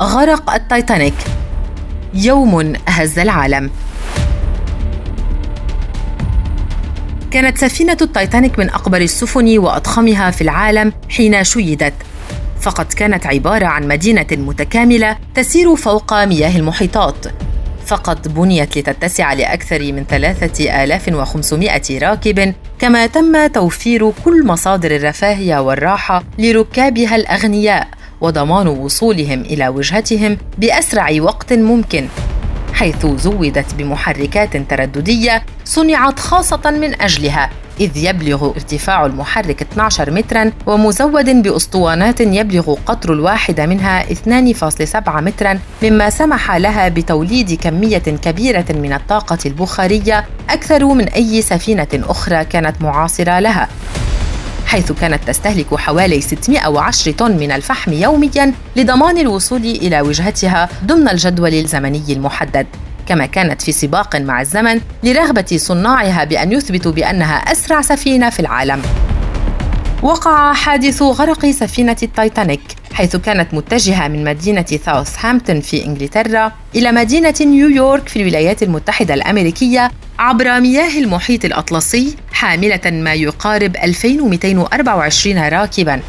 غرق التايتانيك. يوم هز العالم. كانت سفينة التايتانيك من أكبر السفن وأضخمها في العالم حين شيدت. فقد كانت عبارة عن مدينة متكاملة تسير فوق مياه المحيطات. فقد بنيت لتتسع لأكثر من 3500 راكب كما تم توفير كل مصادر الرفاهية والراحة لركابها الأغنياء. وضمان وصولهم إلى وجهتهم بأسرع وقت ممكن حيث زودت بمحركات ترددية صنعت خاصة من أجلها إذ يبلغ ارتفاع المحرك 12 مترا ومزود بأسطوانات يبلغ قطر الواحدة منها 2.7 مترا مما سمح لها بتوليد كمية كبيرة من الطاقة البخارية أكثر من أي سفينة أخرى كانت معاصرة لها. حيث كانت تستهلك حوالي 610 طن من الفحم يوميا لضمان الوصول إلى وجهتها ضمن الجدول الزمني المحدد. كما كانت في سباق مع الزمن لرغبة صناعها بأن يثبتوا بأنها أسرع سفينة في العالم. وقع حادث غرق سفينة التايتانيك حيث كانت متجهة من مدينة ساوثهامبتون في إنجلترا إلى مدينة نيويورك في الولايات المتحدة الأمريكية عبر مياه المحيط الأطلسي حاملة ما يقارب 2224 راكباً.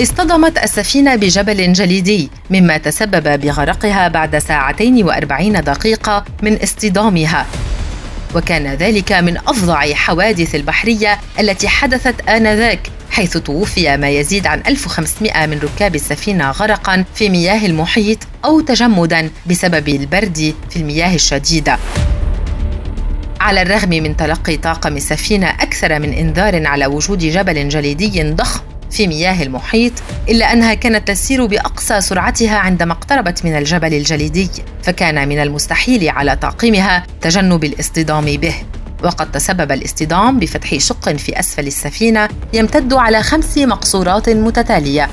اصطدمت السفينة بجبل جليدي مما تسبب بغرقها بعد ساعتين وأربعين دقيقة من اصطدامها. وكان ذلك من أفظع حوادث البحرية التي حدثت آنذاك حيث توفي ما يزيد عن 1500 من ركاب السفينة غرقا في مياه المحيط أو تجمدا بسبب البرد في المياه الشديدة. على الرغم من تلقي طاقم السفينة أكثر من إنذار على وجود جبل جليدي ضخم في مياه المحيط إلا أنها كانت تسير بأقصى سرعتها عندما اقتربت من الجبل الجليدي فكان من المستحيل على طاقمها تجنب الاصطدام به. وقد تسبب الاصطدام بفتح شق في أسفل السفينة يمتد على خمس مقصورات متتالية.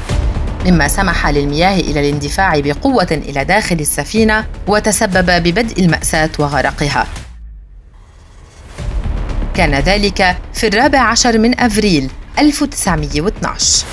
مما سمح للمياه إلى الاندفاع بقوة إلى داخل السفينة وتسبب ببدء المأساة وغرقها. كان ذلك في الرابع عشر من أفريل 1912